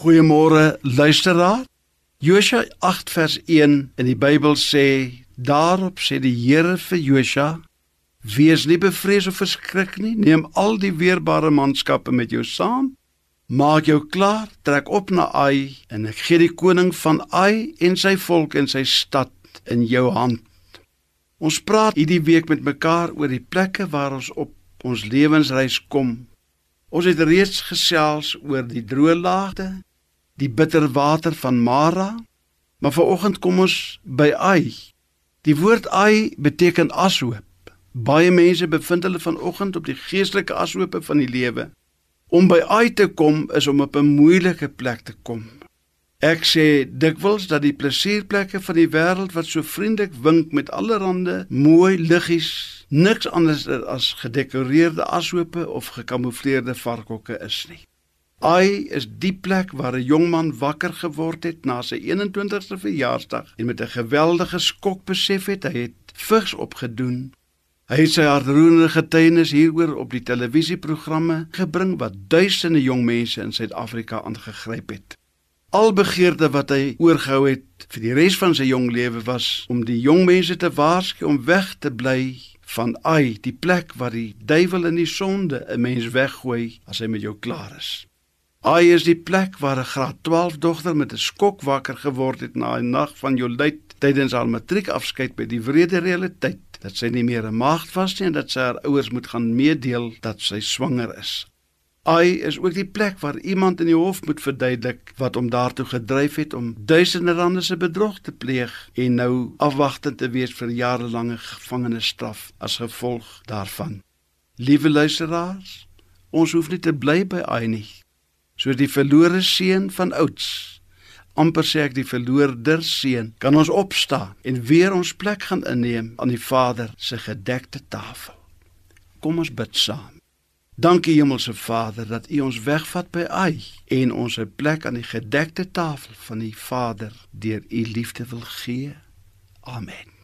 Goeiemôre luisteraar. Josua 8 vers 1 in die Bybel sê: Daarop sê die Here vir Josua: Wees nie bevrees of verskrik nie. Neem al die weerbare manskappe met jou saam. Maak jou klaar, trek op na Ai en ek gee die koning van Ai en sy volk en sy stad in jou hand. Ons praat hierdie week met mekaar oor die plekke waar ons op ons lewensreis kom. Ons het reeds gesels oor die droë laagte, die bitter water van Mara, maar vanoggend kom ons by Ai. Die woord Ai beteken ashoop. Baie mense bevind hulle vanoggend op die geestelike ashoope van die lewe. Om by Ai te kom is om op 'n moeilike plek te kom. Ek sê dikwels dat die plesierplekke van die wêreld wat so vriendelik wink met allerlei mooi liggies niks anders as gedekoreerde ashoope of gekamoufleerde varkhokke is nie. Ai is die plek waar 'n jong man wakker geword het na sy 21ste verjaarsdag en met 'n geweldige skok besef het hy het vigs opgedoen. Hy het sy hartroerende getuienis hieroor op die televisieprogramme gebring wat duisende jong mense in Suid-Afrika aangegryp het. Al begeerte wat hy oorgehou het vir die res van sy jong lewe was om die jong mense te waarsku om weg te bly van Ai, die plek waar die duiwel in die sonde 'n mens weggooi as hy met jou klaar is. Ai is die plek waar 'n graad 12 dogter met 'n skok wakker geword het na 'n nag van Jolait tydens haar matriekafskeid by die wrede realiteit dat sy nie meer 'n maagd was nie en dat sy haar ouers moet gaan meedeel dat sy swanger is. Ai is ook die plek waar iemand in die hof moet verduidelik wat hom daartoe gedryf het om duisende rande se bedrog te pleeg en nou afwagtend te wees vir jarelange gevangenisstraf as gevolg daarvan. Liewe luisteraars, ons hoef nie te bly by Ai nie soos die verlore seun van ouds. Amper sê ek die verloorder seun. Kan ons opstaan en weer ons plek gaan inneem aan die Vader se gedekte tafel. Kom ons bid saam. Dankie hemelse Vader dat u ons wegvat by ai en ons 'n plek aan die gedekte tafel van die Vader deur u liefde wil gee. Amen